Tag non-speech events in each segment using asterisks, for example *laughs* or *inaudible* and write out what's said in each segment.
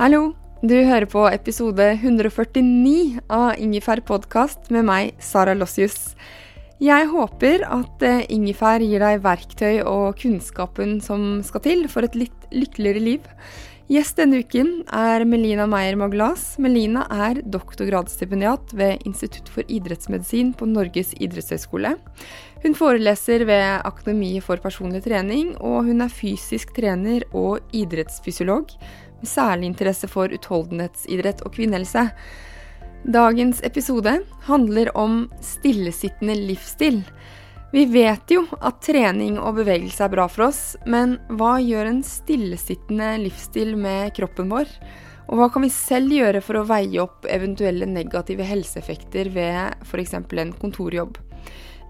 Hallo! Du hører på episode 149 av Ingefær podkast med meg, Sara Lossius. Jeg håper at eh, ingefær gir deg verktøy og kunnskapen som skal til for et litt lykkeligere liv. Gjest denne uken er Melina Meyer Maglas. Melina er doktorgradsstipendiat ved Institutt for idrettsmedisin på Norges idrettshøgskole. Hun foreleser ved Akademiet for personlig trening, og hun er fysisk trener og idrettsfysiolog med særlig interesse for utholdenhetsidrett og kvinnehelse. Dagens episode handler om stillesittende livsstil. Vi vet jo at trening og bevegelse er bra for oss, men hva gjør en stillesittende livsstil med kroppen vår? Og hva kan vi selv gjøre for å veie opp eventuelle negative helseeffekter ved f.eks. en kontorjobb?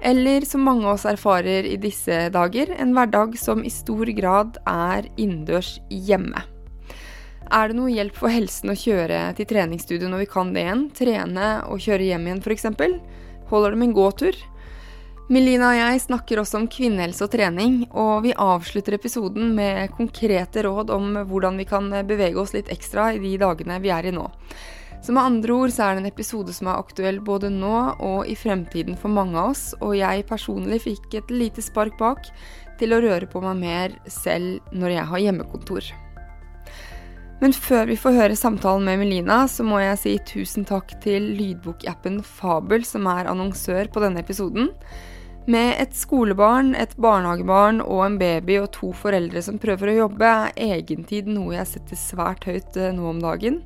Eller som mange av oss erfarer i disse dager, en hverdag som i stor grad er innendørs hjemme. Er det noe hjelp for helsen å kjøre til treningsstudio når vi kan det igjen? Trene og kjøre hjem igjen f.eks.? Holder det med en gåtur? Melina og jeg snakker også om kvinnehelse og trening, og vi avslutter episoden med konkrete råd om hvordan vi kan bevege oss litt ekstra i de dagene vi er i nå. Så med andre ord så er det en episode som er aktuell både nå og i fremtiden for mange av oss, og jeg personlig fikk et lite spark bak til å røre på meg mer selv når jeg har hjemmekontor. Men før vi får høre samtalen med Melina, så må jeg si tusen takk til lydbokappen Fabel, som er annonsør på denne episoden. Med et skolebarn, et barnehagebarn og en baby og to foreldre som prøver å jobbe, er egentid noe jeg setter svært høyt eh, nå om dagen.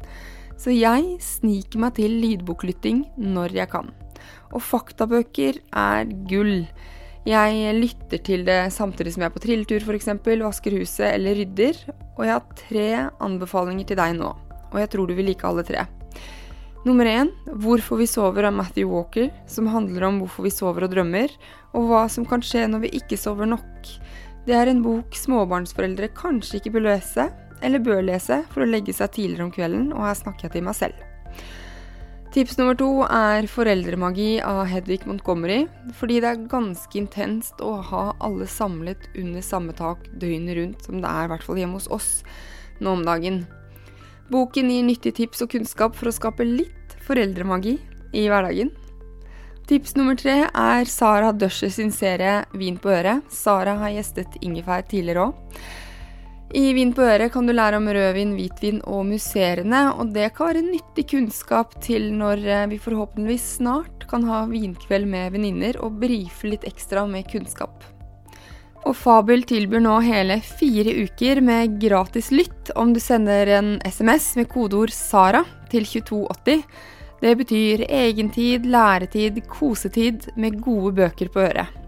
Så jeg sniker meg til lydboklytting når jeg kan. Og faktabøker er gull. Jeg lytter til det samtidig som jeg er på trilletur f.eks., vasker huset eller rydder. Og jeg har tre anbefalinger til deg nå, og jeg tror du vil like alle tre. Nummer én Hvorfor vi sover av Matthew Walker, som handler om hvorfor vi sover og drømmer, og hva som kan skje når vi ikke sover nok. Det er en bok småbarnsforeldre kanskje ikke bør lese, eller bør lese, for å legge seg tidligere om kvelden, og her snakker jeg til meg selv. Tips nummer to er foreldremagi av Hedvig Montgomery, fordi det er ganske intenst å ha alle samlet under samme tak døgnet rundt, som det er i hvert fall hjemme hos oss nå om dagen. Boken gir nyttige tips og kunnskap for å skape litt foreldremagi i hverdagen. Tips nummer tre er Sara Dusher sin serie Vin på øret. Sara har gjestet Ingefær tidligere òg. I Vin på øret kan du lære om rødvin, hvitvin og musserende, og det kan være nyttig kunnskap til når eh, vi forhåpentligvis snart kan ha vinkveld med venninner og brife litt ekstra med kunnskap. Og Fabel tilbyr nå hele fire uker med gratis lytt om du sender en SMS med kodeord 'Sara' til 2280. Det betyr egentid, læretid, kosetid med gode bøker på øret.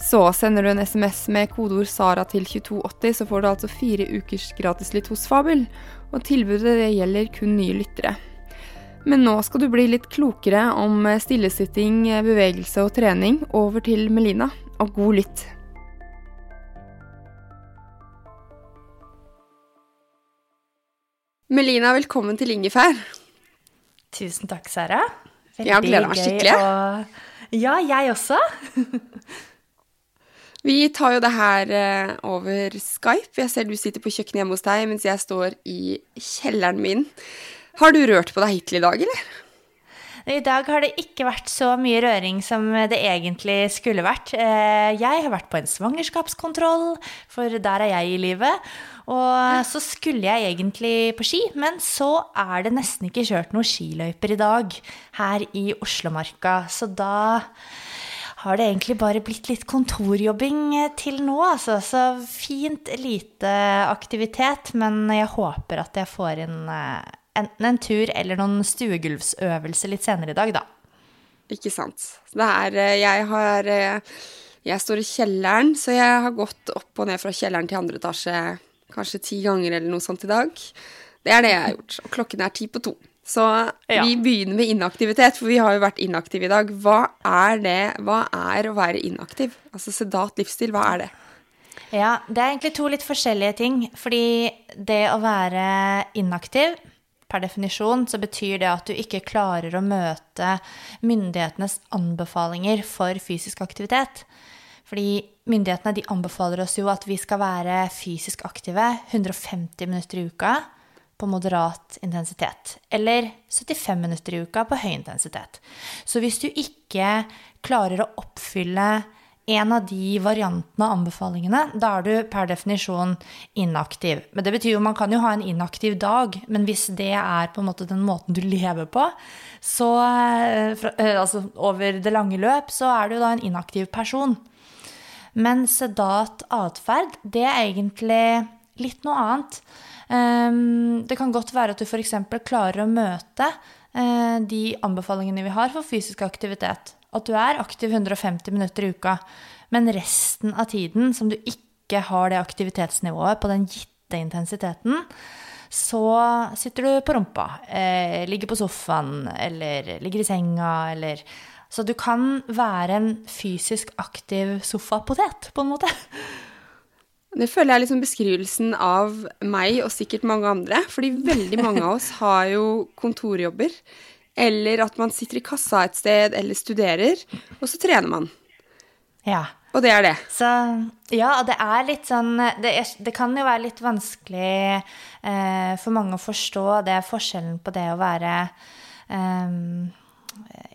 Så sender du en SMS med kodeord SARA til 2280, så får du altså fire ukers gratislytt hos Fabel. Og tilbudet det gjelder kun nye lyttere. Men nå skal du bli litt klokere om stillesitting, bevegelse og trening. Over til Melina, og god lytt. Melina, velkommen til Ingefær. Tusen takk, Sara. Veldig jeg gleder meg skikkelig. Og... Ja, jeg også. *laughs* Vi tar jo det her eh, over Skype. Jeg ser du sitter på kjøkkenet hjemme hos deg, mens jeg står i kjelleren min. Har du rørt på deg hittil i dag, eller? I dag har det ikke vært så mye røring som det egentlig skulle vært. Eh, jeg har vært på en svangerskapskontroll, for der er jeg i livet. Og så skulle jeg egentlig på ski, men så er det nesten ikke kjørt noen skiløyper i dag her i Oslomarka. Så da har det egentlig bare blitt litt kontorjobbing eh, til nå, altså. Så fint lite aktivitet, men jeg håper at jeg får inn eh, enten en tur eller noen stuegulvsøvelse litt senere i dag, da. Ikke sant. Det er eh, Jeg har Jeg står i kjelleren, så jeg har gått opp og ned fra kjelleren til andre etasje kanskje ti ganger eller noe sånt i dag. Det er det jeg har gjort. Og klokken er ti på to. Så ja. vi begynner med inaktivitet, for vi har jo vært inaktive i dag. Hva er det? Hva er å være inaktiv? Altså sedat livsstil, hva er det? Ja, det er egentlig to litt forskjellige ting. Fordi det å være inaktiv Per definisjon så betyr det at du ikke klarer å møte myndighetenes anbefalinger for fysisk aktivitet. Fordi myndighetene de anbefaler oss jo at vi skal være fysisk aktive 150 minutter i uka på moderat intensitet. Eller 75 minutter i uka på høy intensitet. Så hvis du ikke klarer å oppfylle en av de variantene av anbefalingene, da er du per definisjon inaktiv. Men det betyr jo man kan jo ha en inaktiv dag, men hvis det er på en måte den måten du lever på, så altså over det lange løp, så er du da en inaktiv person. Men sedat atferd, det er egentlig litt noe annet. Ehm, det kan godt være at du f.eks. klarer å møte eh, de anbefalingene vi har for fysisk aktivitet. At du er aktiv 150 minutter i uka, men resten av tiden som du ikke har det aktivitetsnivået på den gitte intensiteten, så sitter du på rumpa, eh, ligger på sofaen eller ligger i senga eller Så du kan være en fysisk aktiv sofapotet, på en måte. Det føler jeg er liksom beskrivelsen av meg og sikkert mange andre. Fordi veldig mange av oss har jo kontorjobber. Eller at man sitter i kassa et sted eller studerer, og så trener man. Ja. Og det er det. Så ja, og det er litt sånn Det, er, det kan jo være litt vanskelig eh, for mange å forstå det forskjellen på det å være eh,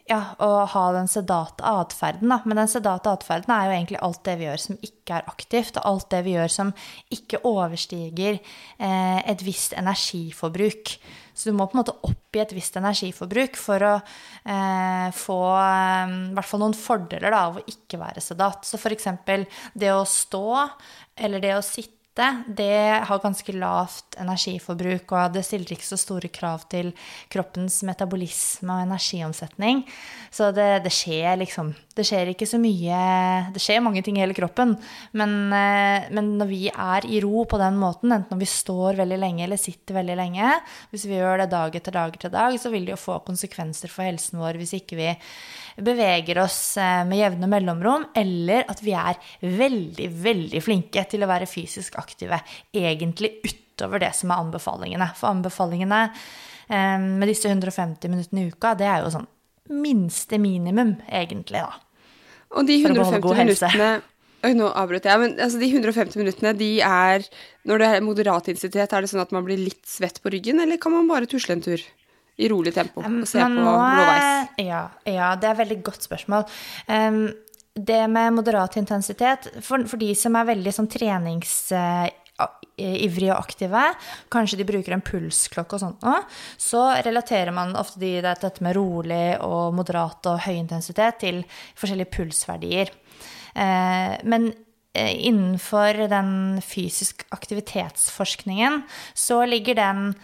ja, å ha den sedate atferden. Men den sedate atferden er jo egentlig alt det vi gjør som ikke er aktivt, og alt det vi gjør som ikke overstiger eh, et visst energiforbruk. Så du må på en måte oppgi et visst energiforbruk for å eh, få eh, hvert fall noen fordeler da, av å ikke være sedat. Så f.eks. det å stå eller det å sitte det har ganske lavt energiforbruk, og det stiller ikke så store krav til kroppens metabolisme og energiomsetning. Så det, det, skjer liksom Det skjer ikke så mye Det skjer mange ting i hele kroppen, men, eh, men, når vi er i ro på den måten, enten når vi står veldig lenge eller sitter veldig lenge, hvis vi gjør det dag etter dag etter dag, så vil det jo få konsekvenser for helsen vår hvis ikke vi beveger oss eh, med jevne mellomrom, eller at vi er veldig, veldig flinke til å være fysisk aktive, egentlig utover det som er anbefalingene. For anbefalingene eh, med disse 150 minuttene i uka, det er jo sånn minste minimum, egentlig, da. Og de 150 minuttene nå avbrøt jeg. Men altså, de 150 minuttene, de er Når det er moderat intensitet, er det sånn at man blir litt svett på ryggen, eller kan man bare tusle en tur? i rolig tempo og se på blåveis? Ja, ja, det er et veldig godt spørsmål. Um, det med moderat intensitet, for, for, de som er veldig sånn treningsivrige og aktive, kanskje de bruker en pulsklokke og sånt nå, så relaterer man ofte de, dette med rolig og moderat og høy intensitet til forskjellige pulsverdier. Eh, men Eh, innenfor den fysisk aktivitetsforskningen så ligger den,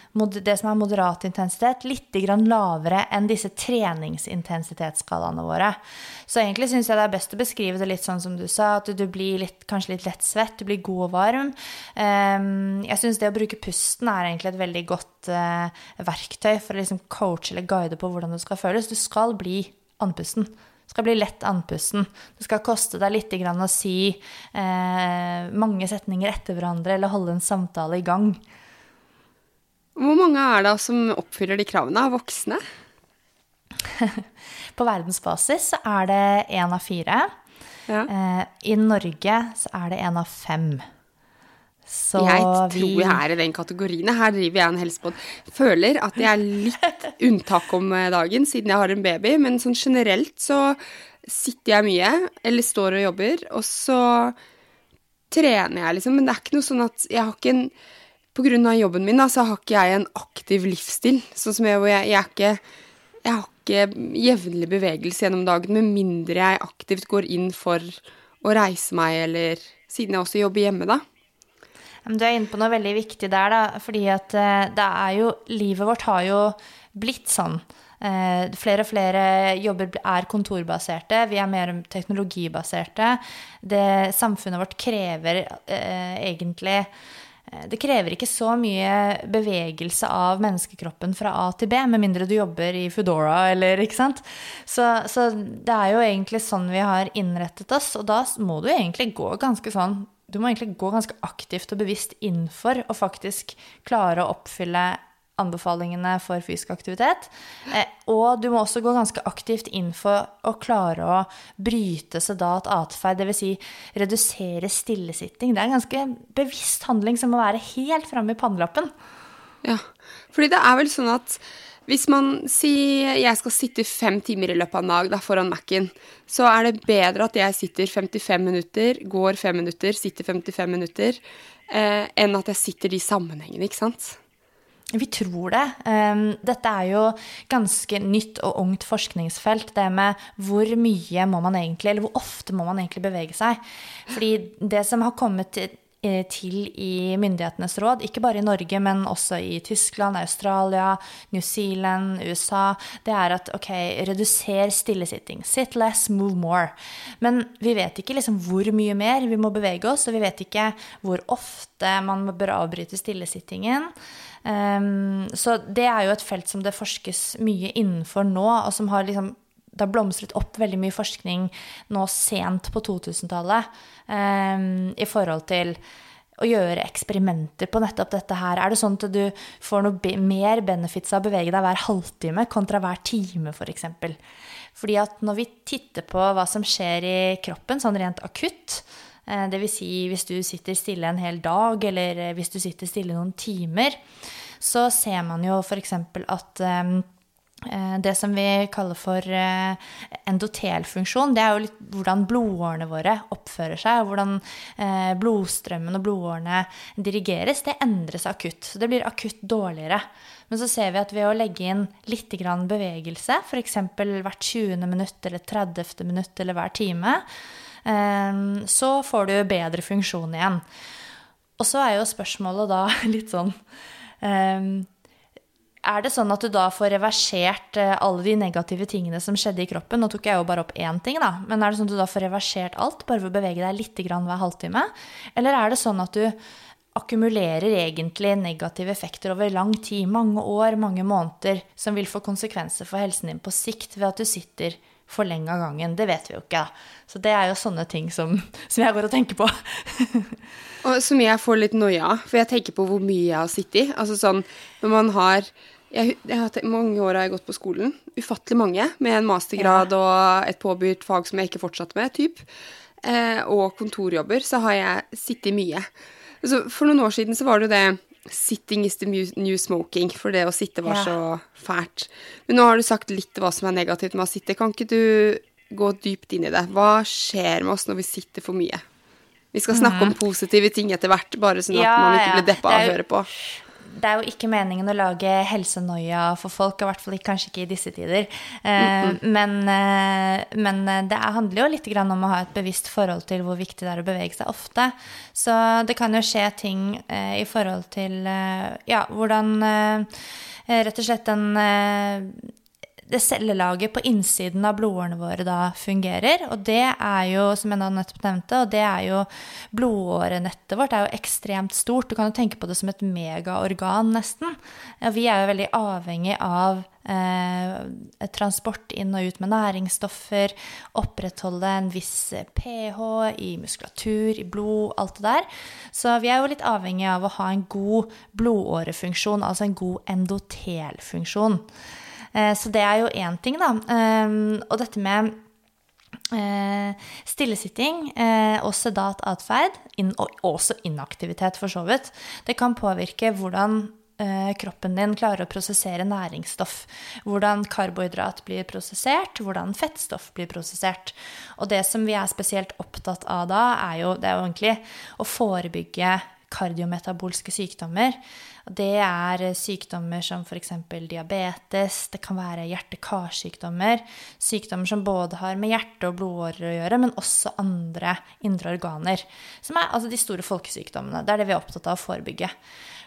det som er moderat intensitet, litt lavere enn disse treningsintensitetsskalaene våre. Så egentlig syns jeg det er best å beskrive det litt sånn som du sa, at du blir litt, kanskje litt lett svett, du blir god og varm. Ehm, jeg syns det å bruke pusten er egentlig et veldig godt eh, verktøy for å liksom coache eller guide på hvordan det skal føles. Du skal bli andpusten skal bli lett andpusten. Det skal koste deg litt å si eh, mange setninger etter hverandre eller holde en samtale i gang. Hvor mange er det som oppfyller de kravene av voksne? *laughs* På verdensbasis så er det én av fire. Ja. Eh, I Norge så er det én av fem. Så jeg tror jeg er i den kategorien. Her driver jeg en helsepod. Føler at jeg er litt unntak om eh, dagen, siden jeg har en baby. Men sånn generelt så sitter jeg mye, eller står og jobber, og så trener jeg, liksom. Men det er ikke noe sånn at jeg har ikke en På grunn av jobben min, da, så har ikke jeg en aktiv livsstil. Sånn som jeg, hvor jeg, jeg er ikke Jeg har ikke jevnlig bevegelse gjennom dagen, med mindre jeg aktivt går inn for å reise meg, eller Siden jeg også jobber hjemme, da. Du er inne på noe veldig viktig der, da. Fordi at eh, det er jo Livet vårt har jo blitt sånn. Eh, flere og flere jobber er kontorbaserte, vi er mer teknologibaserte. Det, samfunnet vårt krever eh, egentlig eh, det krever ikke så mye bevegelse av menneskekroppen fra A til B, med mindre du jobber i Foodora eller ikke sant. Så, så, det er jo egentlig sånn vi har innrettet oss, og da må du egentlig gå ganske sånn du må egentlig gå ganske aktivt og bevisst inn for å faktisk klare å oppfylle anbefalingene for fysisk aktivitet. Eh, og du må også gå ganske aktivt inn for å klare å bryte sedat atferd, dvs. Si redusere stillesitting. Det er en ganske bevisst handling som må være helt framme i pannelappen. Ja, fordi det er vel sånn at hvis man sier jeg skal sitte fem timer i løpet av en dag da, foran Mac-en, så er det bedre at jeg sitter 55 minutter, går 5 minutter, sitter 55 minutter, eh, enn at jeg sitter de sammenhengene, ikke sant? Vi tror det. Ehm, dette er jo ganske nytt og ungt forskningsfelt. Det med hvor mye må man egentlig, eller hvor ofte må man egentlig bevege seg. Fordi det som har kommet Eh, til i myndighetenes råd, ikke bare i Norge, men også i Tyskland, Australia, New Zealand, USA, det er at ok, reduser stillesitting. Sit less, move more. Men vi vet ikke liksom hvor mye mer vi må bevege oss, og vi vet ikke hvor ofte man bør avbryte stillesittingen. Um, så det er jo et felt som det forskes mye innenfor nå, og som har liksom det har blomstret opp veldig mye forskning nå sent på 2000-tallet um, i forhold til å gjøre eksperimenter på nettopp dette her. Er det sånn at du får noe mer benefits av å bevege deg hver halvtime kontra hver time, f.eks.? For eksempel? Fordi at når vi titter på hva som skjer i kroppen, sånn rent akutt, eh, Dvs. Si hvis du sitter stille en hel dag, eller eh, hvis du sitter stille noen timer, så ser man jo f.eks. at um, det som vi kaller for eh, endotelfunksjon, det er jo litt hvordan blodårene våre oppfører seg, og hvordan eh, blodstrømmen og blodårene dirigeres. Det endres akutt. Så det blir akutt dårligere. Men så ser vi at ved å legge inn litt bevegelse, f.eks. hvert 20. minutt eller 30. minutt eller hver time, så får du bedre funksjon igjen. Og så er jo spørsmålet da *laughs* litt sånn er det sånn at du da får reversert eh, alle de negative tingene som skjedde i kroppen? Nå tok jeg jo bare opp én ting, da. Men er det sånn at du da får reversert alt bare ved å bevege deg litt hver halvtime? Eller er det sånn at du akkumulerer egentlig negative effekter over lang tid, mange år, mange måneder, som vil få konsekvenser for helsen din på sikt ved at du sitter for lenge av gangen. Det vet vi jo ikke. Så det er jo sånne ting som, som jeg går og tenker på. *laughs* og som jeg får litt noia av, for jeg tenker på hvor mye jeg har sittet i. Altså sånn når man har jeg, jeg har mange år har jeg gått på skolen. Ufattelig mange. Med en mastergrad ja. og et påbudt fag som jeg ikke fortsatte med, typ. Eh, og kontorjobber, så har jeg sittet mye. Altså, for noen år siden så var det jo det 'sitting is the new smoking', for det å sitte var ja. så fælt. Men nå har du sagt litt hva som er negativt med å sitte. Kan ikke du gå dypt inn i det? Hva skjer med oss når vi sitter for mye? Vi skal snakke mm. om positive ting etter hvert, bare sånn at ja, man ikke blir deppa av å høre på det er jo ikke meningen å lage helsenoia for folk, i hvert fall kanskje ikke i disse tider. Mm -mm. Men, eh, men, eh, det handler jo litt om å ha et bevisst forhold til hvor viktig det er å bevege seg ofte. Så det kan jo skje ting i forhold til ja, hvordan rett og slett den det cellelaget på innsiden av blodårene våre da fungerer. Og det er jo, som jeg nettopp nevnte, og det er jo blodårenettet vårt er jo ekstremt stort. Du kan jo tenke på det som et megaorgan, nesten. Vi er jo veldig avhengig av eh, transport inn og ut med næringsstoffer, opprettholde en viss pH i muskulatur, i blod, alt det der. Så vi er jo litt avhengig av å ha en god blodårefunksjon, altså en god endotelfunksjon. Eh, så det er jo én ting, da. Ehm, og dette med eh, stillesitting eh, og sedat atferd, og også inaktivitet for så vidt, det kan påvirke hvordan kroppen din klarer å prosessere næringsstoff. Hvordan karbohydrat blir prosessert, hvordan fettstoff blir prosessert. Og det som vi er spesielt opptatt av da, er jo, det er jo egentlig å forebygge kardiometabolske sykdommer. Det er sykdommer som f.eks. diabetes, det kan være hjerte-karsykdommer. Sykdommer som både har med hjerte og blodårer å gjøre, men også andre indre organer. Som er altså de store folkesykdommene. Det er det vi er opptatt av å forebygge.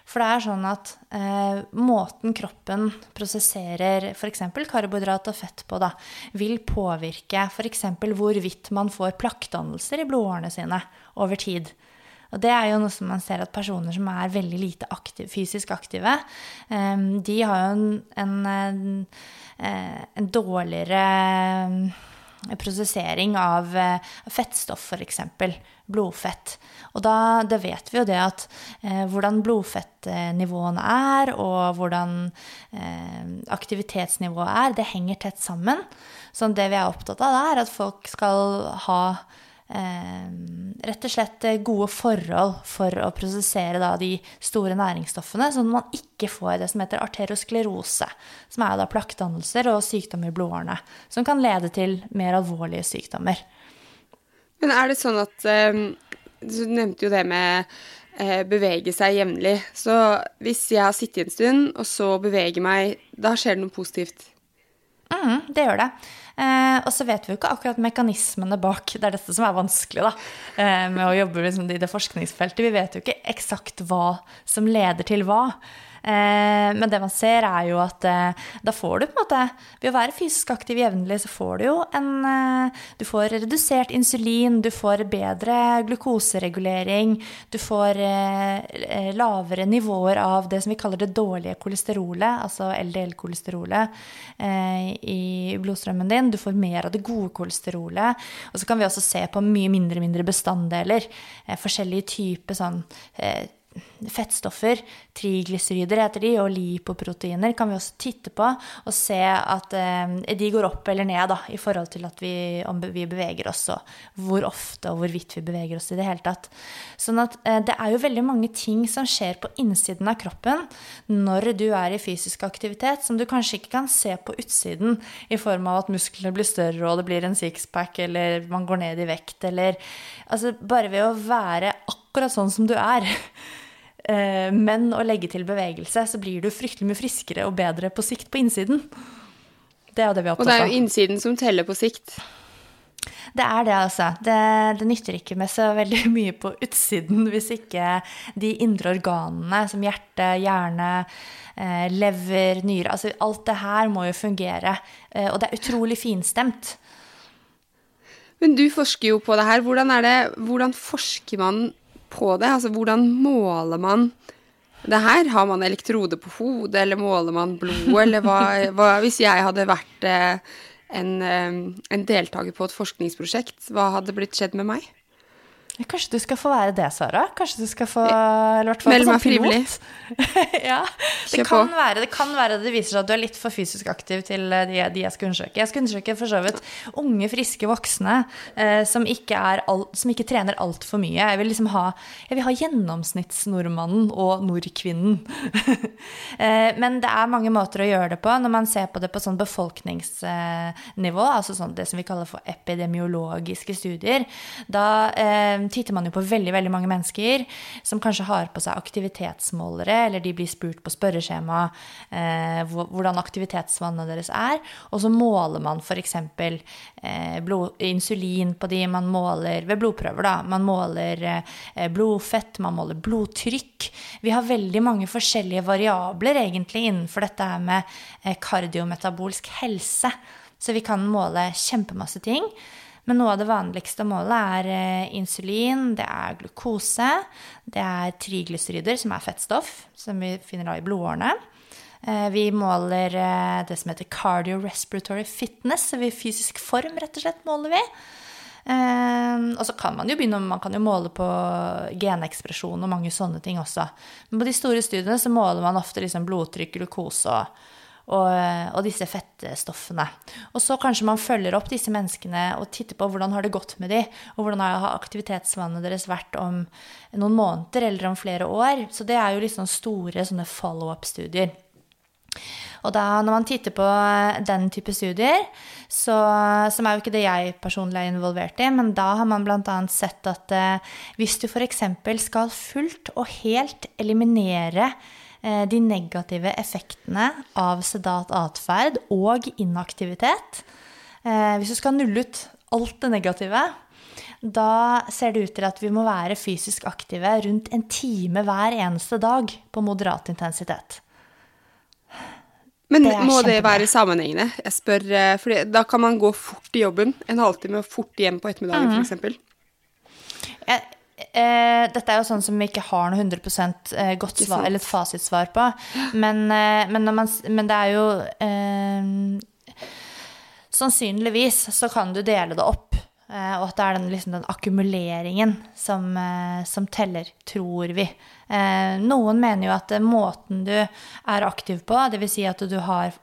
For det er sånn at eh, måten kroppen prosesserer f.eks. karbohydrat og fett på, da, vil påvirke f.eks. hvorvidt man får plakkdannelser i blodårene sine over tid. Og det er jo noe som man ser at personer som er veldig lite aktiv, fysisk aktive, ehm, de har jo en, en, en, eh, dårligere eh, prosessering av fettstoff, f.eks. Blodfett. Og da det vet vi jo det at eh, hvordan blodfettnivåene er, og hvordan eh, aktivitetsnivået er, det henger tett sammen. Så det vi er opptatt av, da, er at folk skal ha eh, rett og slett eh, gode forhold for å prosessere da, de store næringsstoffene, sånn at man ikke får det som heter arteriosklerose, som er da plakkdannelser og sykdom i blodårene, som kan lede til mer alvorlige sykdommer. Men er det sånn at eh, Du nevnte jo det med eh, bevege seg jevnlig. Så hvis jeg har sittet en stund, og så beveger meg, da skjer det noe positivt? Mm, det gjør det. Eh, og så vet vi jo ikke akkurat mekanismene bak. Det er dette som er vanskelig da, eh, med å jobbe liksom, i det forskningsfeltet. Vi vet jo ikke eksakt hva som leder til hva. Eh, men det man ser, er jo at eh, da får du på en måte Ved å være fysisk aktiv jevnlig, så får du jo en eh, Du får redusert insulin, du får bedre glukoseregulering, du får lavere nivåer av det som vi kaller det dårlige kolesterolet, altså LDL-kolesterolet, i blodstrømmen din. Du får mer av det gode kolesterolet. Og så kan vi også se på mye mindre mindre bestanddeler. Forskjellige typer sånn fettstoffer, triglycerider heter de, og lipoproteiner kan vi også titte på og se at eh, de går opp eller ned da, i forhold til at vi, om vi beveger oss, og hvor ofte og hvorvidt vi beveger oss i det hele tatt. Sånn at eh, det er jo veldig mange ting som skjer på innsiden av kroppen når du er i fysisk aktivitet, som du kanskje ikke kan se på utsiden i form av at musklene blir større, og det blir en sixpack, eller man går ned i vekt, eller Altså bare ved å være akkurat sånn som du er Eh, men å legge til bevegelse, så blir du fryktelig mye friskere og bedre på sikt på innsiden. Det er jo det vi er opptatt av. Og det er jo innsiden som teller på sikt. Det er det, altså. Det, det, nytter ikke med så veldig *laughs* mye på utsiden hvis ikke de indre organene, som hjerte, hjerne, eh, lever, nyre Altså alt det her må jo fungere. Eh, og det er utrolig finstemt. Men du forsker jo på det her. Hvordan, det, hvordan forsker man på det? Altså hvordan måler man det her? Har man elektrode på hodet, eller måler man blodet, eller hva, *laughs* hva Hvis jeg hadde vært eh, en, eh, en deltaker på et forskningsprosjekt, hva hadde blitt skjedd med meg? Kanskje du skal få være det, Sara? Kanskje du skal få Eller hvert fall Meld meg frivillig. *laughs* ja. Det kan, være, det kan være det viser seg at du er litt for fysisk aktiv til eh, de, de jeg skal undersøke. Jeg skal undersøke for så vidt unge, friske voksne eh, som, ikke all, som, ikke trener altfor mye. Jeg vil liksom ha, jeg vil ha gjennomsnittsnordmannen og nordkvinnen. *laughs* eh, men det er mange måter å gjøre det på når man ser på det på sånn befolkningsnivå, altså sånn det som vi kaller for epidemiologiske studier. Da eh, titter man jo på veldig veldig mange mennesker som kanskje har på seg aktivitetsmålere, eller de blir spurt på spørreskjema eh, hvordan aktivitetsvannet deres er. Og så måler man f.eks. Eh, insulin på de, man måler ved blodprøver, da. Man måler eh, blodfett, man måler blodtrykk. Vi har veldig mange forskjellige variabler egentlig innenfor dette her med eh, kardiometabolsk helse. Så vi kan måle kjempemasse ting. Men noe av det vanligste målet er eh, insulin, det er glukose, det er triglycerider, som er fettstoff, som vi finner da i blodårene. Eh, vi måler eh, det som heter cardiorespiratory fitness, så vi fysisk form, rett og slett, måler vi. Og så kan man jo begynne, man kan jo måle på genekspresjon og mange sånne ting også. Men på de store studiene så måler man ofte liksom blodtrykk, glukose og og, og, disse fettstoffene. Og så kanskje man følger opp disse menneskene og titter på hvordan har det gått med dem, og hvordan har aktivitetsvannet deres vært om noen måneder eller om flere år. Så det er jo liksom store sånne follow-up-studier. Og da, når man titter på den type studier, så, som er jo ikke det jeg personlig er involvert i, men da har man bl.a. sett at eh, hvis du f.eks. skal fullt og helt eliminere Eh, de negative effektene av sedat atferd og inaktivitet. Eh, hvis du skal nulle ut alt det negative, da ser det ut til at vi må være fysisk aktive rundt en time hver eneste dag på moderat intensitet. Men det må det være sammenhengende? Jeg spør, eh, for Da kan man gå fort i jobben, en halvtime og fort hjem på ettermiddagen mm. f.eks. Jeg, eh, dette er jo sånn som vi ikke har noe 100 eh, godt svar, eller et fasitsvar på. Men, eh, men, man, men, det er jo eh, Sannsynligvis så kan du dele det opp Eh, og at det er den, liksom, den akkumuleringen som, eh, som, teller, tror vi. Eh, noen mener jo at måten du er aktiv på, dvs. Si at du har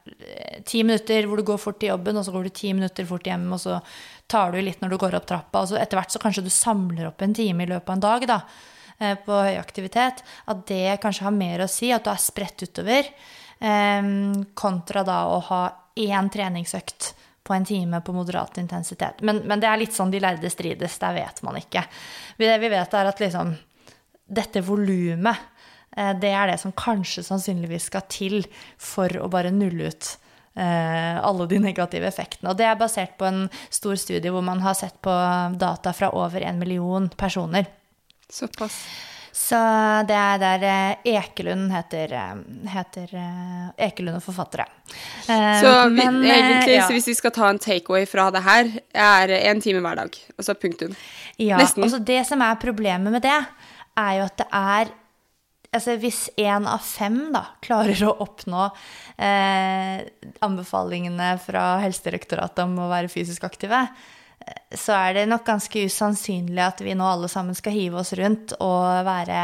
ti minutter hvor du går fort til jobben, og så går du ti minutter fort hjem, og så tar du litt når du går opp trappa, og så etter hvert så kanskje du samler opp en time i løpet av en dag da, på høy aktivitet, at det kanskje har mer å si, at du er spredt utover, kontra da å ha én treningsøkt på en time på moderat intensitet. Men, men, det er litt sånn de lærde strides. Der vet man ikke. Det vi vet, er at liksom dette volumet, eh, det er det som kanskje sannsynligvis skal til for å bare nulle ut eh, alle de negative effektene. Og det er basert på en stor studie hvor man har sett på data fra over en million personer. Såpass. Så det er der eh, Ekelund heter, eh, heter eh, Ekelund og forfattere. Så, Men, egentlig, ja. så hvis vi skal ta en takeaway fra det her, er én time hver dag. Altså punktum. Ja. Nesten. Altså det som er problemet med det, er jo at det er Altså hvis én av fem da, klarer å oppnå eh, anbefalingene fra Helsedirektoratet om å være fysisk aktive, så er det nok ganske usannsynlig at vi nå alle sammen skal hive oss rundt og være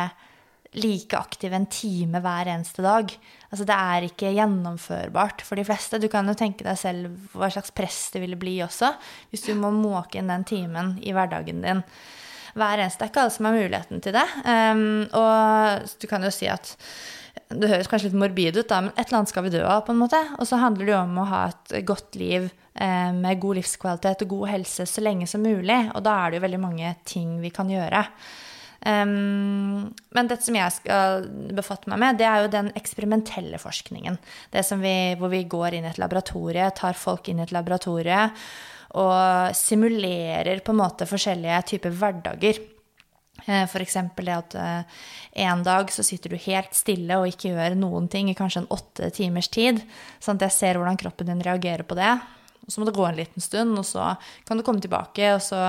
like aktive en time hver eneste dag. Altså det er ikke gjennomførbart for de fleste. Du kan jo tenke deg selv hva slags press det ville bli også, hvis du må måke inn den timen i hverdagen din hver eneste. Det er ikke alle som har muligheten til det. Um, og du kan jo si at det høres kanskje litt morbid ut, da, men et eller annet skal vi dø av, på en måte. Og så handler det jo om å ha et godt liv eh, med god livskvalitet og god helse så lenge som mulig. Og da er det jo veldig mange ting vi kan gjøre. Um, men dette som jeg skal befatte meg med, det er jo den eksperimentelle forskningen. Det vi, hvor vi går inn i et laboratorie, tar folk inn i et laboratorie og simulerer på en måte forskjellige typer hverdager. Eh, F.eks. det at eh, en dag så sitter du helt stille og ikke gjør noen ting i kanskje en åtte timers tid. Sånn at jeg ser hvordan kroppen din reagerer på det. Og så må det gå en liten stund, og så kan du komme tilbake. Og så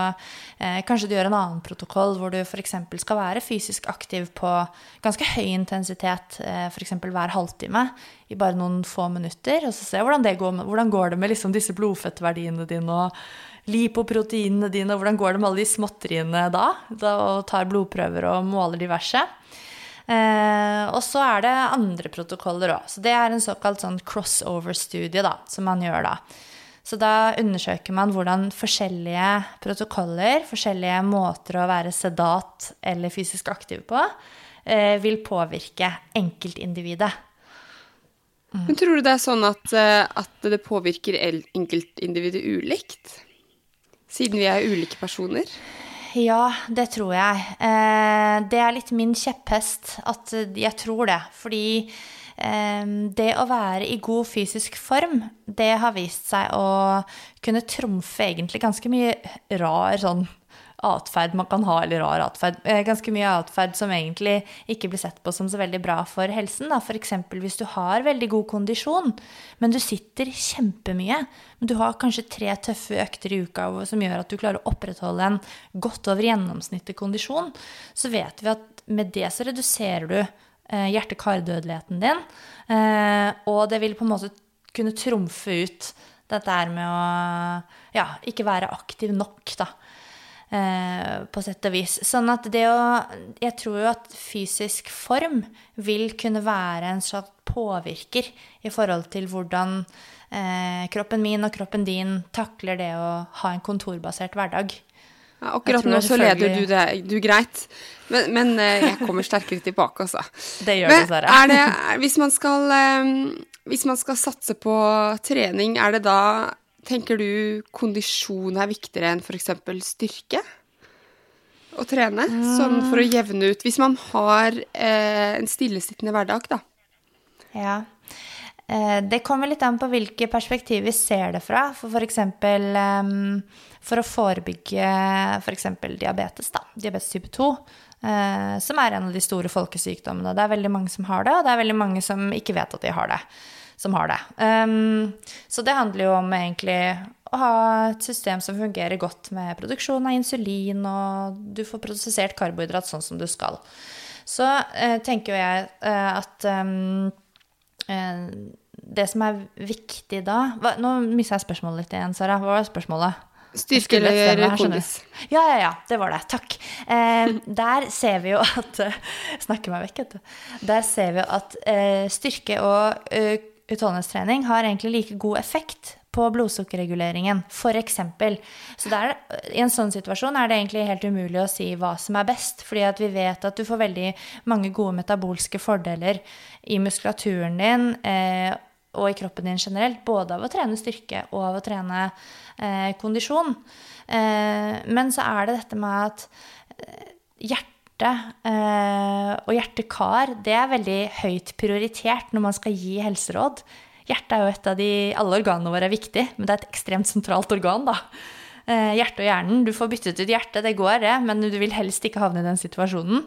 eh, kanskje du gjør en annen protokoll hvor du f.eks. skal være fysisk aktiv på ganske høy intensitet, eh, f.eks. hver halvtime i bare noen få minutter. Og så se hvordan det går, hvordan går det med liksom disse blodfettverdiene dine og lipoproteinene dine, og hvordan går det med alle de småtteriene da? da og tar blodprøver og måler diverse. Eh, og så er det andre protokoller òg. Så det er en såkalt sånn crossover-studie da, som man gjør da. Så da undersøker man hvordan forskjellige protokoller, forskjellige måter å være sedat eller fysisk aktiv på, eh, vil påvirke enkeltindividet. Mm. Men tror du det er sånn at, eh, at det påvirker enkeltindividet ulikt? Siden vi er ulike personer? Ja, det tror jeg. Eh, det er litt min kjepphest at jeg tror det. Fordi det å være i god fysisk form, det har vist seg å kunne trumfe egentlig ganske mye rar sånn atferd man kan ha, eller rar atferd. Eh, ganske mye atferd som egentlig ikke blir sett på som så veldig bra for helsen. F.eks. hvis du har veldig god kondisjon, men du sitter kjempemye. Men du har kanskje tre tøffe økter i uka som gjør at du klarer å opprettholde en godt over gjennomsnittet kondisjon. Så vet vi at med det så reduserer du hjerte-kar-dødeligheten din. Eh, og det vil på en måte kunne trumfe ut dette her med å ja, ikke være aktiv nok, da. Eh, på sett og vis. Sånn at det å Jeg tror jo at fysisk form vil kunne være en slags påvirker i forhold til hvordan eh, kroppen min og kroppen din takler det å ha en kontorbasert hverdag. Ja, akkurat nå så leder du det du greit, men, men, eh, jeg kommer sterkere tilbake, altså. *laughs* Det gjør men, dessverre. Er det, *laughs* hvis, man skal, eh, hvis man skal satse på trening, er det da Tenker du kondisjon er viktigere enn f.eks. styrke? Å trene? Sånn for å jevne ut Hvis man har eh, en stillesittende hverdag, da. Ja. Eh, det kommer litt an på hvilke perspektiv vi ser det fra. For for, eksempel, for å forebygge f.eks. For diabetes, da, diabetes type 2, eh, som er en av de store folkesykdommene. Det er veldig mange som har det, og det er veldig mange som ikke vet at de har det. Som har det. Så det handler jo om egentlig å ha et system som fungerer godt med produksjon av insulin, og du får produsert karbohydrat sånn som du skal. Så eh, tenker jo jeg at det som er viktig da hva, Nå mista jeg spørsmålet litt igjen, Sara. Hva var spørsmålet? Styrke eller kondis? Ja, ja, ja. Det var det. Takk. Eh, der ser vi jo at eh, *laughs* Snakker meg vekk, vet du. Der ser vi at eh, styrke og uh, utholdenhetstrening har egentlig like god effekt på blodsukkerreguleringen, f.eks. Så der, i en sånn situasjon er det egentlig helt umulig å si hva som er best, fordi at vi vet at du får veldig mange gode metabolske fordeler i muskulaturen din eh, og i kroppen din generelt, både av å trene styrke og av å trene eh, kondisjon. Eh, men så er det dette med at eh, hjerte eh, og hjerte-kar, det er veldig høyt prioritert når man skal gi helseråd. Hjertet er jo et av de Alle organene våre er viktig, men det er et ekstremt sentralt organ, da. Eh, hjertet og hjernen. Du får byttet ut hjertet, det går, det, men du vil helst ikke havne i den situasjonen.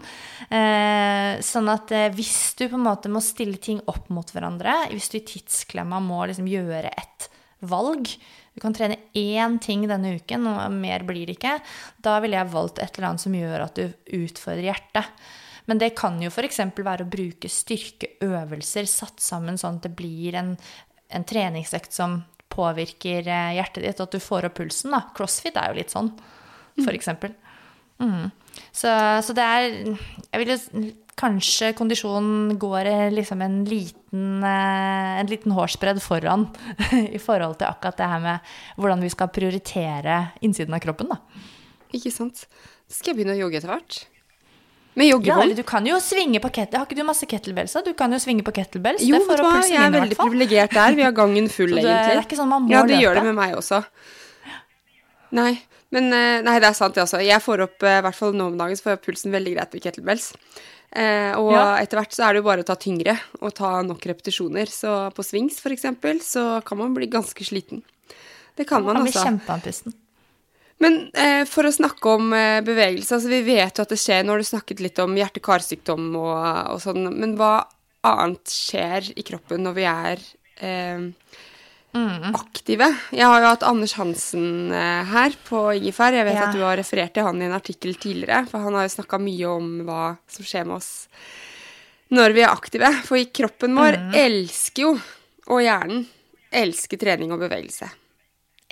Eh, sånn at eh, hvis du på en måte må stille ting opp mot hverandre, hvis du i tidsklemma må liksom gjøre et valg Du kan trene én ting denne uken, og mer blir det ikke. Da ville jeg valgt et eller annet som gjør at du utfordrer hjertet. Men det kan jo f.eks. være å bruke styrkeøvelser satt sammen sånn at det blir en, en treningsøkt som påvirker eh, hjertet ditt, og at du får opp pulsen. Da. Crossfit er jo litt sånn, f.eks. Mm. Så, så det er Jeg vil jo Kanskje kondisjonen går liksom en liten, eh, en liten hårsbredd foran *laughs* i forhold til akkurat det her med hvordan vi skal prioritere innsiden av kroppen, da. Ikke sant. Skal jeg begynne å jogge etter hvert? Med joggevogn? Ja, du kan jo svinge på kettlebells. Har ikke du masse kettlebells? Du kan jo svinge på kettlebells. Jo, vet du hva, jeg er veldig privilegert der. Vi har gangen full, *laughs* det, egentlig. Det er ikke sånn man må ja, det løpe. gjør det med meg også. Nei, men eh, Nei, det er sant, det også. Jeg får opp, eh, i hvert fall nå om dagen, så får jeg pulsen veldig greit med kettlebells. Eh, og ja. etter hvert så er det jo bare å ta tyngre og ta nok repetisjoner. Så på swings, for eksempel, så kan man bli ganske sliten. Det kan man, altså. Man blir kjempeandpusten. Men eh, for å snakke om eh, bevegelse, altså vi vet jo at det skjer Nå har du snakket litt om hjerte-karsykdom og, og, sånn, men hva annet skjer i kroppen når vi er eh, mm. aktive? Jeg har jo hatt Anders Hansen eh, her på Ingefær. Jeg vet ja. at du har referert til han i en artikkel tidligere, for han har jo snakka mye om hva som skjer med oss når vi er aktive. For kroppen vår mm. elsker jo, og hjernen elsker trening og bevegelse.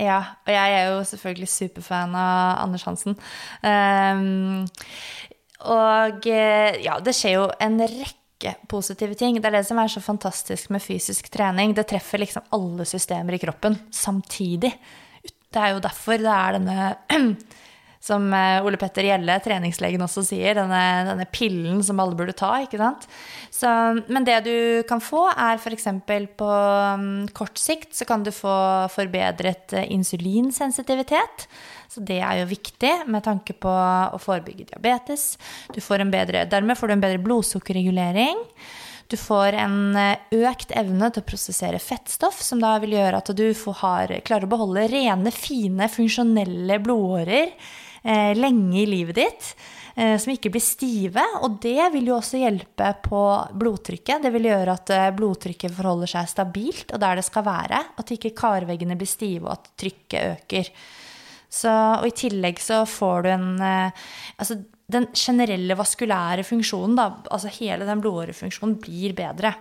Ja, og jeg er jo selvfølgelig superfan av Anders Hansen. Um, og eh, ja, det skjer jo en rekke positive ting. Det er det som er så fantastisk med fysisk trening. Det treffer liksom alle systemer i kroppen samtidig. Det er jo derfor det er denne *clears throat* som eh, Ole Petter Gjelle, treningslegen, også sier, denne, denne, pillen som alle burde ta. ikke sant? Så, men det du kan få, er f.eks. på um, kort sikt så kan du få forbedret uh, insulinsensitivitet. Så det er jo viktig med tanke på å forebygge diabetes. Får bedre, dermed får du en bedre blodsukkerregulering. Du får en økt evne til å prosessere fettstoff, som da vil gjøre at du har, klarer å beholde rene, fine, funksjonelle blodårer eh, lenge i livet ditt, eh, som ikke blir stive. Og det vil jo også hjelpe på blodtrykket. Det vil gjøre at eh, blodtrykket forholder seg stabilt og der det skal være. At ikke karveggene blir stive, og at trykket øker. Så, og i tillegg så får du en eh, Altså den generelle vaskulære funksjonen, da, altså hele den blodårefunksjonen, blir bedre.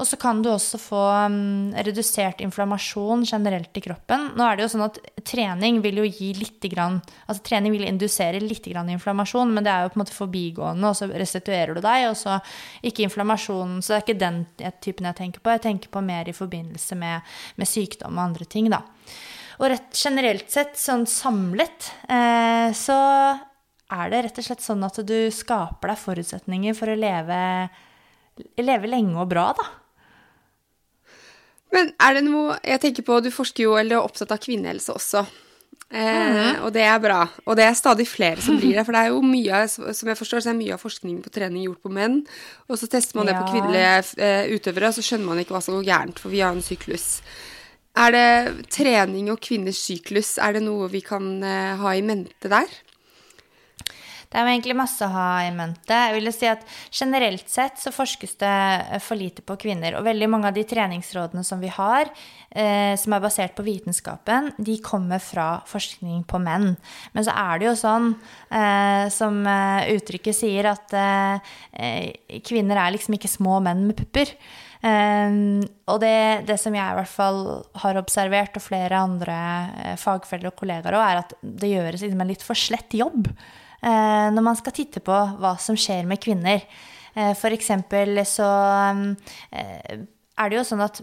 Og så kan du også få um, redusert inflammasjon generelt i kroppen. Nå er det jo sånn at trening vil jo gi litt grann, altså trening vil indusere litt grann inflammasjon, men det er jo på en måte forbigående, og så restituerer du deg, og så ikke inflammasjonen. Så det er ikke den typen jeg tenker på. Jeg tenker på mer i forbindelse med, med sykdom og andre ting, da. Og rett, generelt sett, sånn samlet, eh, så er det rett og slett sånn at du skaper deg forutsetninger for å leve, leve lenge og bra, da. Men er det noe Jeg tenker på, du forsker jo, eller er opptatt av kvinnehelse også. Eh, mm. Og det er bra. Og det er stadig flere som blir *laughs* det. For det er jo mye, som jeg forstår, så er mye av forskningen på trening gjort på menn. Og så tester man det på kvinnelige uh, utøvere, og så skjønner man ikke hva som går gærent, for vi har en syklus. Er det trening og kvinners syklus, er det noe vi kan uh, ha i mente der? Det er jo egentlig masse å ha i mente. Jeg vil si at Generelt sett så forskes det eh, for lite på kvinner. Og veldig mange av de treningsrådene som vi har, eh, som er basert på vitenskapen, de kommer fra forskning på menn. Men så er det jo sånn, eh, som eh, uttrykket sier, at eh, kvinner er liksom ikke små menn med pupper. Um, og det, det, som jeg i hvert fall har observert, og flere andre fagfeller og kollegaer òg, er at det gjøres liksom en litt for slett jobb når man skal titte på hva som skjer med kvinner. Uh, for eksempel så um, er det jo sånn at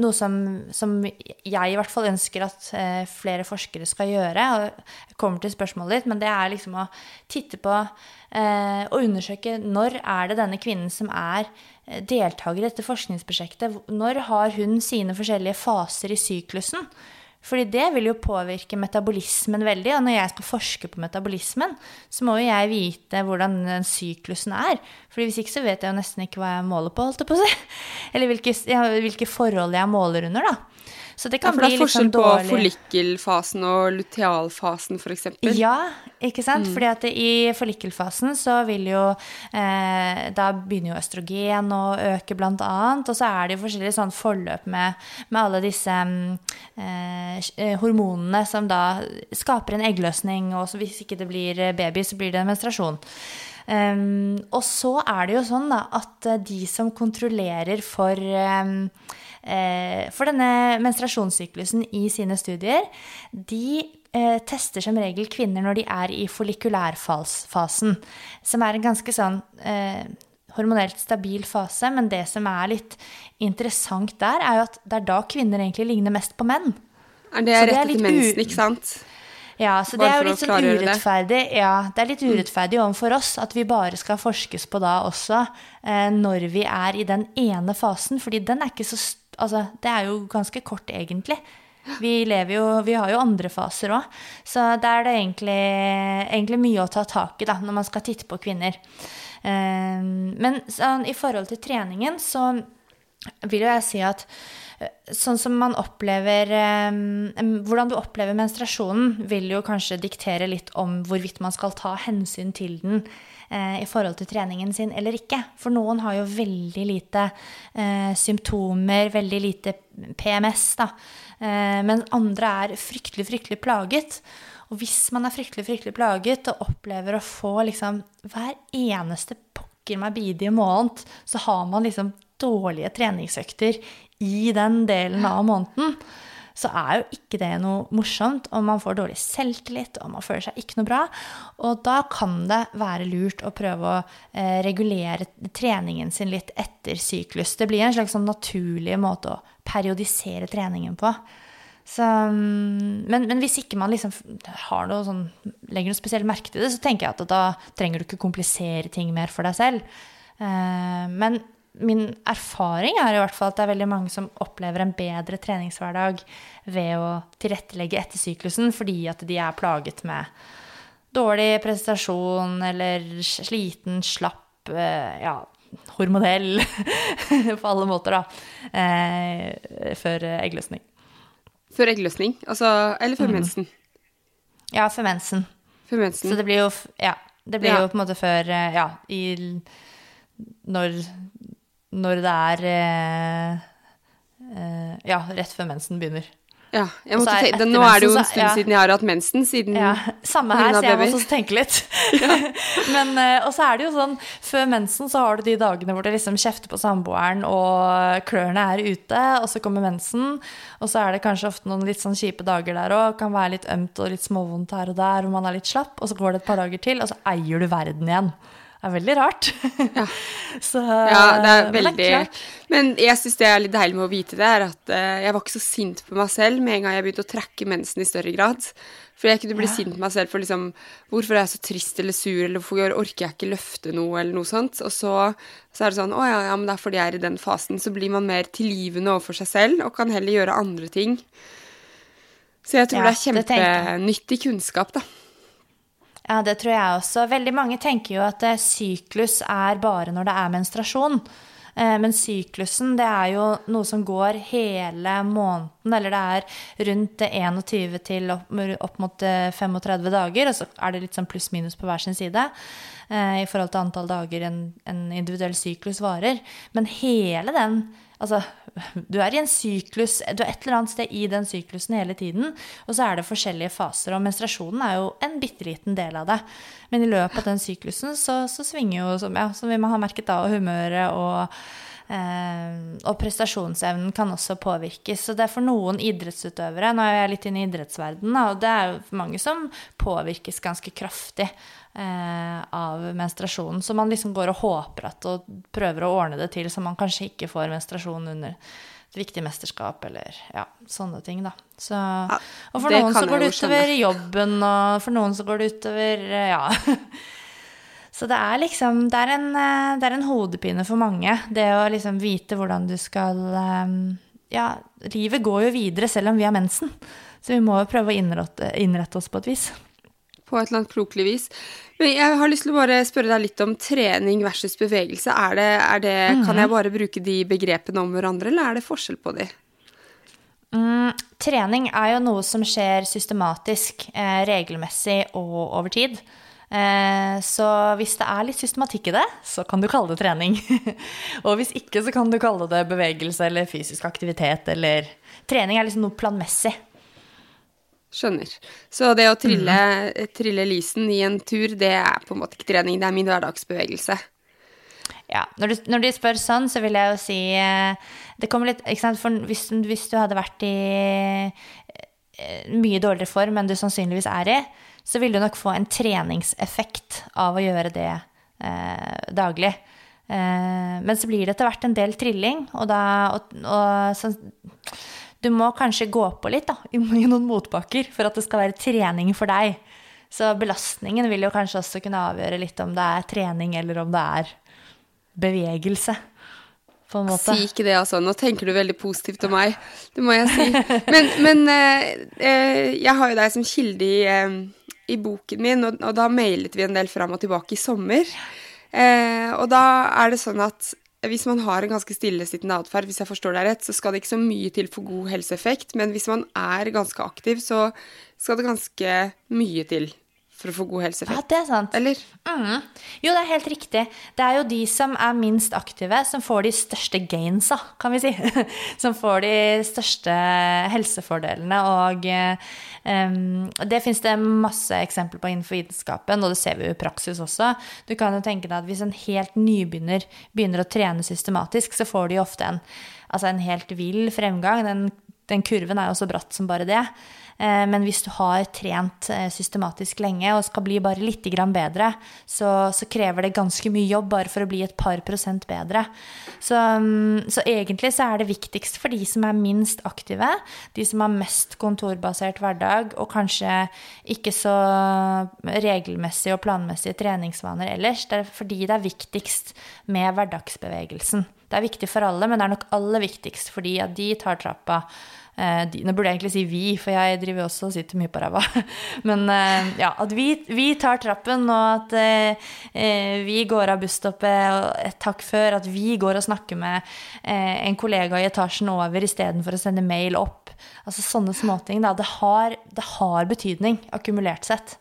noe som, som, jeg i hvert fall ønsker at eh, flere forskere skal gjøre, og jeg kommer til spørsmålet ditt, men det er liksom å titte på eh, og undersøke når er det denne kvinnen som er eh, deltaker i dette forskningsprosjektet, når har hun sine forskjellige faser i syklusen? Fordi det vil jo påvirke metabolismen veldig. Og når jeg skal forske på metabolismen, så må jo jeg vite hvordan den syklusen er. Fordi hvis ikke så vet jeg jo nesten ikke hva jeg måler på, holdt jeg på å si. *laughs* Eller hvilke, hvilke forhold jeg måler under, da. Så det kan ja, for det er forskjell sånn på follikkelfasen og lutealfasen, f.eks. Ja, ikke sant. Mm. Fordi at i follikkelfasen så vil jo eh, Da begynner jo østrogen å øke, blant annet. Og så er det jo forskjellige sånn forløp med, med alle disse mm, eh, hormonene som da skaper en eggløsning, og hvis ikke det blir baby, så blir det en menstruasjon. Um, og så er det jo sånn da, at de som kontrollerer for um, Eh, for denne menstruasjonssyklusen i sine studier, de eh, tester som regel kvinner når de er i follikulærfasen, som er en ganske sånn eh, hormonelt stabil fase. Men det som er litt interessant der, er jo at det er da kvinner egentlig ligner mest på menn. Er det rett etter mensen, ikke sant? Ja, så det er jo litt sånn urettferdig. Det. Ja, det er litt mm. urettferdig overfor oss at vi bare skal forskes på da også, eh, når vi er i den ene fasen, fordi den er ikke så Altså, det er jo ganske kort, egentlig. Vi, lever jo, vi har jo andre faser òg, så da er det egentlig, egentlig, mye å ta tak i da, når man skal titte på kvinner. Um, men sånn, i forhold til treningen så vil jo jeg si at eh, sånn som man opplever um, Hvordan du opplever menstruasjonen, vil jo kanskje diktere litt om hvorvidt man skal ta hensyn til den eh, i forhold til treningen sin eller ikke. For noen har jo veldig lite eh, symptomer, veldig lite PMS, da. Eh, men andre er fryktelig, fryktelig plaget. Og hvis man er fryktelig, fryktelig plaget og opplever å få liksom hver eneste pokker meg bidige måned, så har man liksom dårlige treningsøkter i den delen av måneden så er jo ikke det noe morsomt, og man får dårlig selvtillit, og man føler seg ikke noe bra. Og da kan det være lurt å prøve å eh, regulere treningen sin litt etter syklus. Det blir en slags sånn naturlig måte å periodisere treningen på. Så, mm, men, men, hvis ikke man liksom har noe sånn, legger noe spesielt merke til det, så tenker jeg at da trenger du ikke komplisere ting mer for deg selv. Eh, men min erfaring er i hvert fall at det er veldig mange som opplever en bedre treningshverdag ved å tilrettelegge etter syklusen fordi at de er plaget med dårlig prestasjon eller sliten, slapp, eh, ja, hormonell *laughs* på alle måter, da, eh, før eggløsning. Før eggløsning? Altså Eller før mm. mensen? Ja, før mensen. Før mensen. Så det blir jo, ja, det blir ja. jo på en måte før eh, Ja, i når når det er eh, eh, Ja, rett før mensen begynner. Ja, jeg måtte tenke, Nå er det jo en stund ja. siden jeg har hatt mensen. Siden ja, Samme her, så jeg må også tenke litt. *laughs* *laughs* Men, eh, og så er det jo sånn, før mensen så har du de dagene hvor det liksom kjefter på samboeren, og klørne er ute, og så kommer mensen. Og så er det kanskje ofte noen litt sånn kjipe dager der òg. Kan være litt ømt og litt småvondt her og der, og man er litt slapp. Og så går det et par dager til, og så eier du verden igjen. Er veldig rart. Ja, *laughs* så, ja det er veldig det Men jeg syns det er litt deilig med å vite det, er at uh, jeg var ikke så sint på meg selv med en gang jeg begynte å trekke mensen i større grad. For jeg kunne bli ja. sint på meg selv for liksom Hvorfor er jeg så trist eller sur, eller hvorfor orker jeg ikke løfte noe, eller noe sånt. Og så, så er det sånn Å ja, ja, men det er fordi jeg er i den fasen. Så blir man mer tilgivende overfor seg selv og kan heller gjøre andre ting. Så jeg tror ja, det er kjempenyttig kunnskap, da. Ja, det tror jeg også. Veldig mange tenker jo at eh, syklus er bare når det er menstruasjon. Eh, men syklusen det er jo noe som går hele måneden, eller det er rundt 21 til opp, mot 35 eh, dager, og så er det litt sånn pluss-minus på hver sin side i forhold til antall dager en, en individuell syklus varer. Men hele den Altså, du er i en syklus, du er et eller annet sted i den syklusen hele tiden. Og så er det forskjellige faser, og menstruasjonen er jo en bitte liten del av det. Men i løpet av den syklusen så, så svinger jo, som, ja, som vi må ha merket da, humøret og og prestasjonsevnen kan også påvirkes. Så det er for noen idrettsutøvere Nå er jeg litt inne i idrettsverdenen, og det er jo mange som påvirkes ganske kraftig eh, av menstruasjonen. Så man liksom går og håper at og prøver å ordne det til så man kanskje ikke får menstruasjon under et viktig mesterskap eller ja, sånne ting, da. Så, og for noen så går det utover jobben, og for noen så går det utover Ja. *laughs* Så det er liksom det er, en, eh, det er, en, hodepine for mange, det å liksom vite hvordan du skal eh, Ja, livet går jo videre selv om vi har mensen, så vi må jo prøve å innrette, innrette oss på et vis. På et eller annet klokelig vis. Men jeg har lyst til å bare spørre deg litt om trening versus bevegelse. Er det, er det, mm -hmm. Kan jeg bare bruke de begrepene om hverandre, eller er det forskjell på de? Mm, trening er jo noe som skjer systematisk, eh, regelmessig og over tid. Eh, så hvis det er litt systematikk i det, så kan du kalle det trening. *laughs* og hvis ikke, så kan du kalle det bevegelse eller fysisk aktivitet eller Trening er liksom noe planmessig. Skjønner. Så det å trille, mm. trille lisen i en tur, det er på en måte ikke trening, det er min hverdagsbevegelse. Ja. Når du, når de spør sånn, så vil jeg jo si eh, Det kommer litt ikke sant? For hvis, hvis du hadde vært i eh, mye dårligere form enn du sannsynligvis er i, så vil du nok få en treningseffekt av å gjøre det eh, daglig. Eh, men så blir det etter hvert en del trilling, og da og, og, så, Du må kanskje gå på litt da, i, *laughs* i noen motbakker for at det skal være trening for deg. Så belastningen vil jo kanskje også kunne avgjøre litt om det er trening eller om det er bevegelse. Si ikke det, altså. Nå tenker du veldig positivt om meg. Det må jeg si. Men, men eh, eh, jeg har jo deg som kilde i, eh, i boken min, og, og, da mailet vi en del fram og tilbake i sommer. Eh, og da er det sånn at hvis man har en ganske stillesittende atferd, hvis jeg forstår deg rett, så skal det ikke så mye til for god helseeffekt. Men hvis man er ganske aktiv, så skal det ganske mye til for å få god helseeffekt. Ja, det er sant. Eller? Mm. Jo, det er helt riktig. Det er jo de som er minst aktive, som får de største gainsa, kan vi si. *laughs* som får de største helsefordelene. Og um, det fins det masse eksempler på innenfor vitenskapen, og det ser vi jo i praksis også. Du kan jo tenke deg at hvis en helt nybegynner begynner å trene systematisk, så får de ofte en, altså en helt vill fremgang. Den, den kurven er jo så bratt som bare det. Eh, men hvis du har trent eh, systematisk lenge og skal bli bare litt bedre, så, så, krever det ganske mye jobb bare for å bli et par prosent bedre. Så, mm, så, egentlig så er det viktigst for de som er minst aktive, de som har mest kontorbasert hverdag og kanskje ikke så regelmessige og planmessige treningsvaner ellers. Det er fordi det er viktigst med hverdagsbevegelsen. Det er viktig for alle, men det er nok aller viktigst fordi at de tar trappa de, nå burde jeg egentlig si vi, for jeg driver også og sitter mye på ræva. *laughs* Men eh, ja, at vi, vi, tar trappen, og at eh, eh vi går av busstoppet et takk før. At vi går og snakker med eh, en kollega i etasjen over istedenfor å sende mail opp. Altså sånne småting. Da. Det, har, det har betydning, akkumulert sett.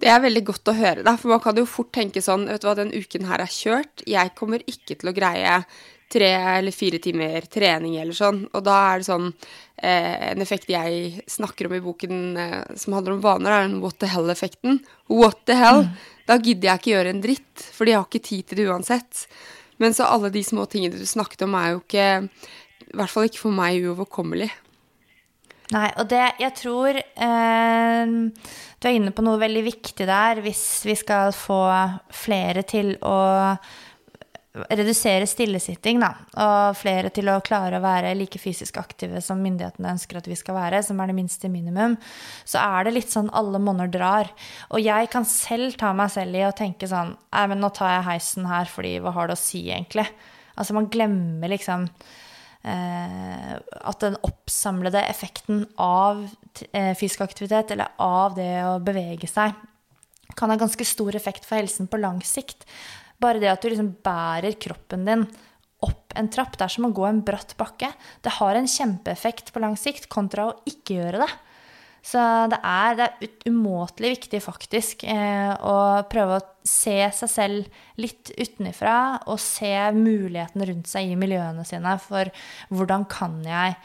Det er veldig godt å høre, da, for man kan jo fort tenke sånn Vet du hva, den uken her er kjørt. Jeg kommer ikke til å greie tre eller fire timer trening eller sånn. Og da er det sånn eh, En effekt jeg snakker om i boken eh, som handler om vaner, er den what the hell-effekten. What the hell? Mm. Da gidder jeg ikke gjøre en dritt, for jeg har ikke tid til det uansett. Men så alle de små tingene du snakket om, er jo ikke I hvert fall ikke for meg uoverkommelig. Nei, og det Jeg tror eh, du er inne på noe veldig viktig der, hvis vi skal få flere til å redusere stillesitting, da, og flere til å klare å være like fysisk aktive som myndighetene ønsker at vi skal være, som er det minste minimum, så er det litt sånn alle monner drar. Og jeg kan selv ta meg selv i å tenke sånn Nei, men nå tar jeg heisen her, fordi hva har det å si, egentlig? Altså, man glemmer liksom eh, at den oppsamlede effekten av eh, fysisk aktivitet, eller av det å bevege seg, kan ha ganske stor effekt for helsen på lang sikt. Bare det at du liksom bærer kroppen din opp en trapp, det er som å gå en bratt bakke. Det har en kjempeeffekt på lang sikt kontra å ikke gjøre det. Så det er, det er umåtelig viktig faktisk eh, å prøve å se seg selv litt utenifra og se mulighetene rundt seg i miljøene sine for hvordan kan jeg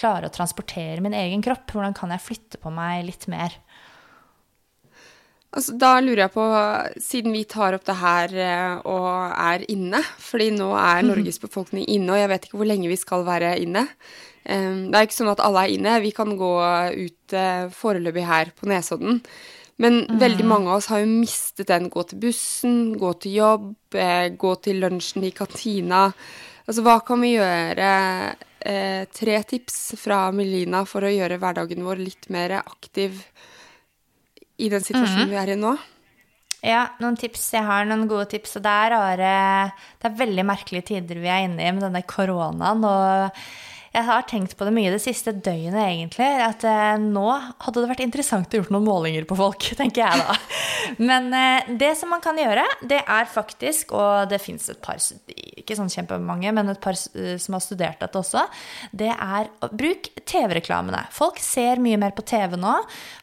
klare å transportere min egen kropp? Hvordan kan jeg flytte på meg litt mer? Altså, da lurer jeg på, siden vi tar opp det her eh, og er inne fordi nå er Norges befolkning inne, og jeg vet ikke hvor lenge vi skal være inne. Eh, det er ikke sånn at alle er inne. Vi kan gå ut eh, foreløpig her på Nesodden. Men mm. veldig mange av oss har jo mistet den. Gå til bussen, gå til jobb, gå til lunsjen i kantina. Altså, hva kan vi gjøre? Eh, tre tips fra Melina for å gjøre hverdagen vår litt mer aktiv i den situasjonen mm. vi er i nå? Ja, noen tips. Jeg har noen gode tips. Og det er Det er veldig merkelige tider vi er inne i med denne koronaen. Og jeg har tenkt på det mye det siste døgnet, egentlig. At eh, nå hadde det vært interessant å gjøre noen målinger på folk, *laughs* tenker jeg da. Men eh, det som man kan gjøre, det er faktisk, og det fins et par, ikke sånn kjempemange, men et par eh, som har studert dette også, det er å bruke TV-reklamene. Folk ser mye mer på TV nå,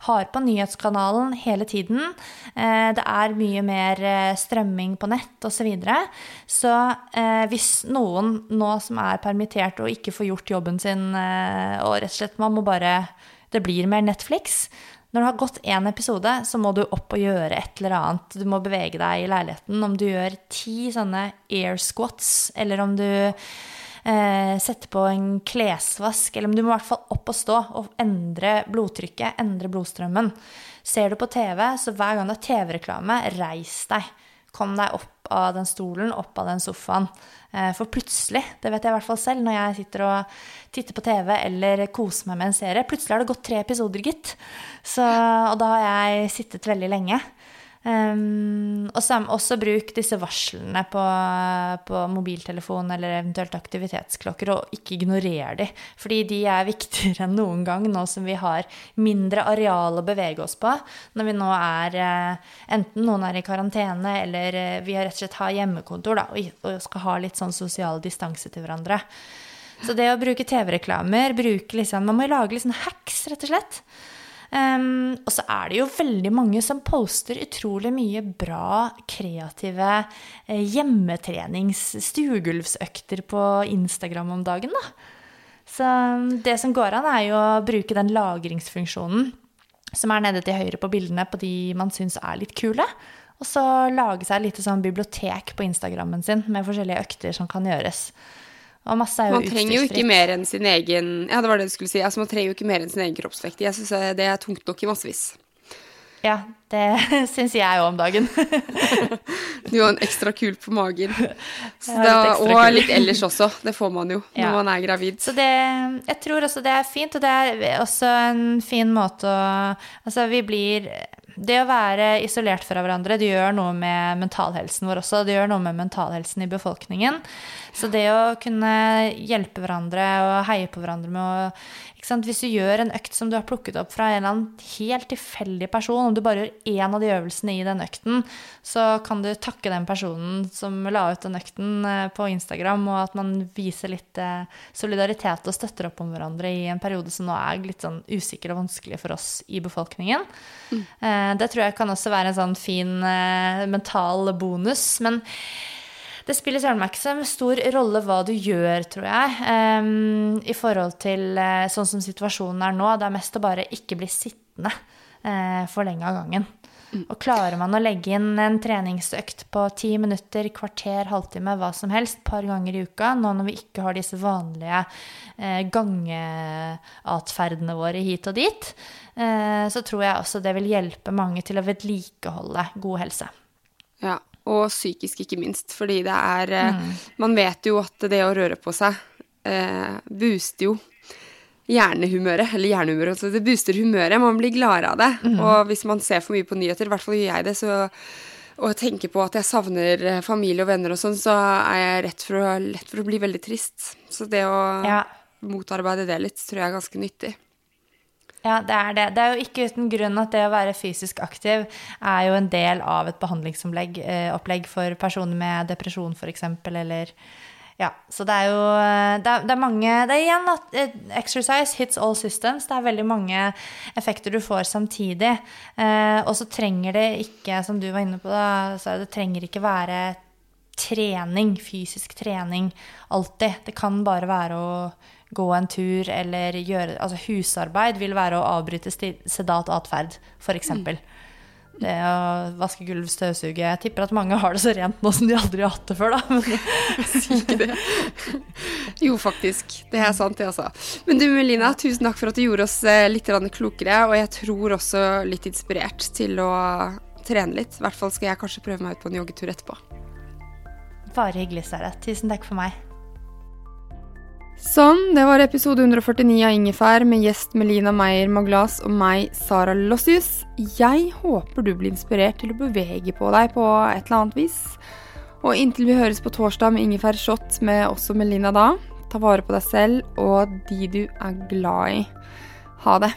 har på nyhetskanalen hele tiden. Det er mye mer strømming på nett osv. Så, videre. så hvis noen nå som er permittert og ikke får gjort jobben, jobben sin, eh, og rett og slett man må bare Det blir mer Netflix. Når det har gått én episode, så må du opp og gjøre et eller annet. Du må bevege deg i leiligheten. Om du gjør ti sånne air squats, eller om du eh, setter på en klesvask, eller om du må i hvert fall opp og stå og endre blodtrykket, endre blodstrømmen. Ser du på TV, så hver gang det er TV-reklame, reis deg. Kom deg opp av den stolen, opp av den sofaen. Eh, for plutselig, det vet jeg i hvert fall selv, når jeg sitter og titter på TV eller koser meg med en serie Plutselig har det gått tre episoder, gitt. Så, og da har jeg sittet veldig lenge. Um, og også bruk disse varslene på, på mobiltelefon eller eventuelt aktivitetsklokker, og ikke ignorer de. Fordi de er viktigere enn noen gang nå som vi har mindre areal å bevege oss på. Når vi nå er uh, enten noen er i karantene, eller uh, vi har rett og slett har hjemmekontor da, og skal ha litt sånn sosial distanse til hverandre. Så det å bruke TV-reklamer, bruke liksom Man må lage litt sånn hacks, rett og slett. Um, og så er det jo veldig mange som poster utrolig mye bra, kreative eh, hjemmetrenings-stuegulvsøkter på Instagram om dagen, da. Så det som går an, er jo å bruke den lagringsfunksjonen som er nede til høyre på bildene på de man syns er litt kule. Og så lage seg et lite sånn bibliotek på Instagrammen sin med forskjellige økter som kan gjøres. Og masse er jo Man trenger jo ikke mer enn sin egen Ja, det var det du skulle si. Altså, man trenger jo ikke mer enn sin egen kroppsvekt. Jeg syns det er tungt nok i massevis. Ja, det *laughs* syns jeg òg om dagen. *laughs* du har en ekstra kul på magen. *laughs* Da, og litt ellers også. Det får man jo når man er gravid. Så det, jeg tror også det er fint, og det er også en fin måte å Altså, vi blir det å være isolert fra hverandre det gjør noe med mentalhelsen vår også. Det gjør noe med mentalhelsen i befolkningen. Så det å kunne hjelpe hverandre og heie på hverandre med å Hvis du gjør en økt som du har plukket opp fra en eller annen helt tilfeldig person, om du bare gjør én av de øvelsene i den økten, så kan du takke den personen som la ut den økten eh, på Instagram, og at man viser litt eh, solidaritet og støtter opp om hverandre i en periode som nå er litt sånn usikker og vanskelig for oss i befolkningen. Mm. Eh, det tror jeg kan også være en sånn fin mental bonus. Men det spiller søren meg ikke så stor rolle hva du gjør, tror jeg, um, i forhold til uh, sånn som situasjonen er nå. Det er mest å bare ikke bli sittende uh, for lenge av gangen. Og klarer man å legge inn en treningsøkt på ti minutter, kvarter, halvtime, hva som helst, par ganger i uka, nå når vi ikke har disse vanlige eh, gangeatferdene våre hit og dit, eh, så tror jeg også det vil hjelpe mange til å vedlikeholde god helse. Ja, og psykisk, ikke minst. Fordi det er eh, mm. Man vet jo at det å røre på seg eh, booster jo hjernehumøret. Eller hjernehumøret, altså det booster humøret. Man blir gladere av det. Mm. Og hvis man ser for mye på nyheter, i hvert fall gjør jeg det, så og tenker på at jeg savner eh, familie og venner og sånn, så er jeg rett for å, lett for å bli veldig trist. Så det å ja. motarbeide det litt tror jeg er ganske nyttig. Ja, det er det. Det er jo ikke uten grunn at det å være fysisk aktiv er jo en del av et behandlingsopplegg eh, for personer med depresjon, f.eks., eller ja, så det er jo eh, det er, det er, mange Det er igjen at eh, exercise hits all systems. Det er veldig mange effekter du får samtidig. Eh, og så trenger det ikke, som du var inne på, da, så det trenger ikke være trening, fysisk trening, alltid. Det kan bare være å gå en tur eller gjøre Altså husarbeid vil være å avbryte sedat atferd, f.eks. Mm. Det å vaske gulv, støvsuge Jeg tipper at mange har det så rent nå som de aldri har hatt det før, da. Men *laughs* Si ikke det. Jo, faktisk. Det er sant, det, altså. Men du Melina, tusen takk for at du gjorde oss eh, litt klokere, og jeg tror også litt inspirert til å trene litt. I hvert fall skal jeg kanskje prøve meg ut på en joggetur etterpå. bare hyggelig, Sara. Tusen takk for meg. Sånn, det var episode 149 av Ingefær med gjest Melina Meyer Maglas og meg, Sara Lossius. Jeg håper du blir inspirert til å bevege på deg på et eller annet vis. Og inntil vi høres på torsdag med Ingefær Shot med også Melina da, ta vare på deg selv og de du er glad i. Ha det.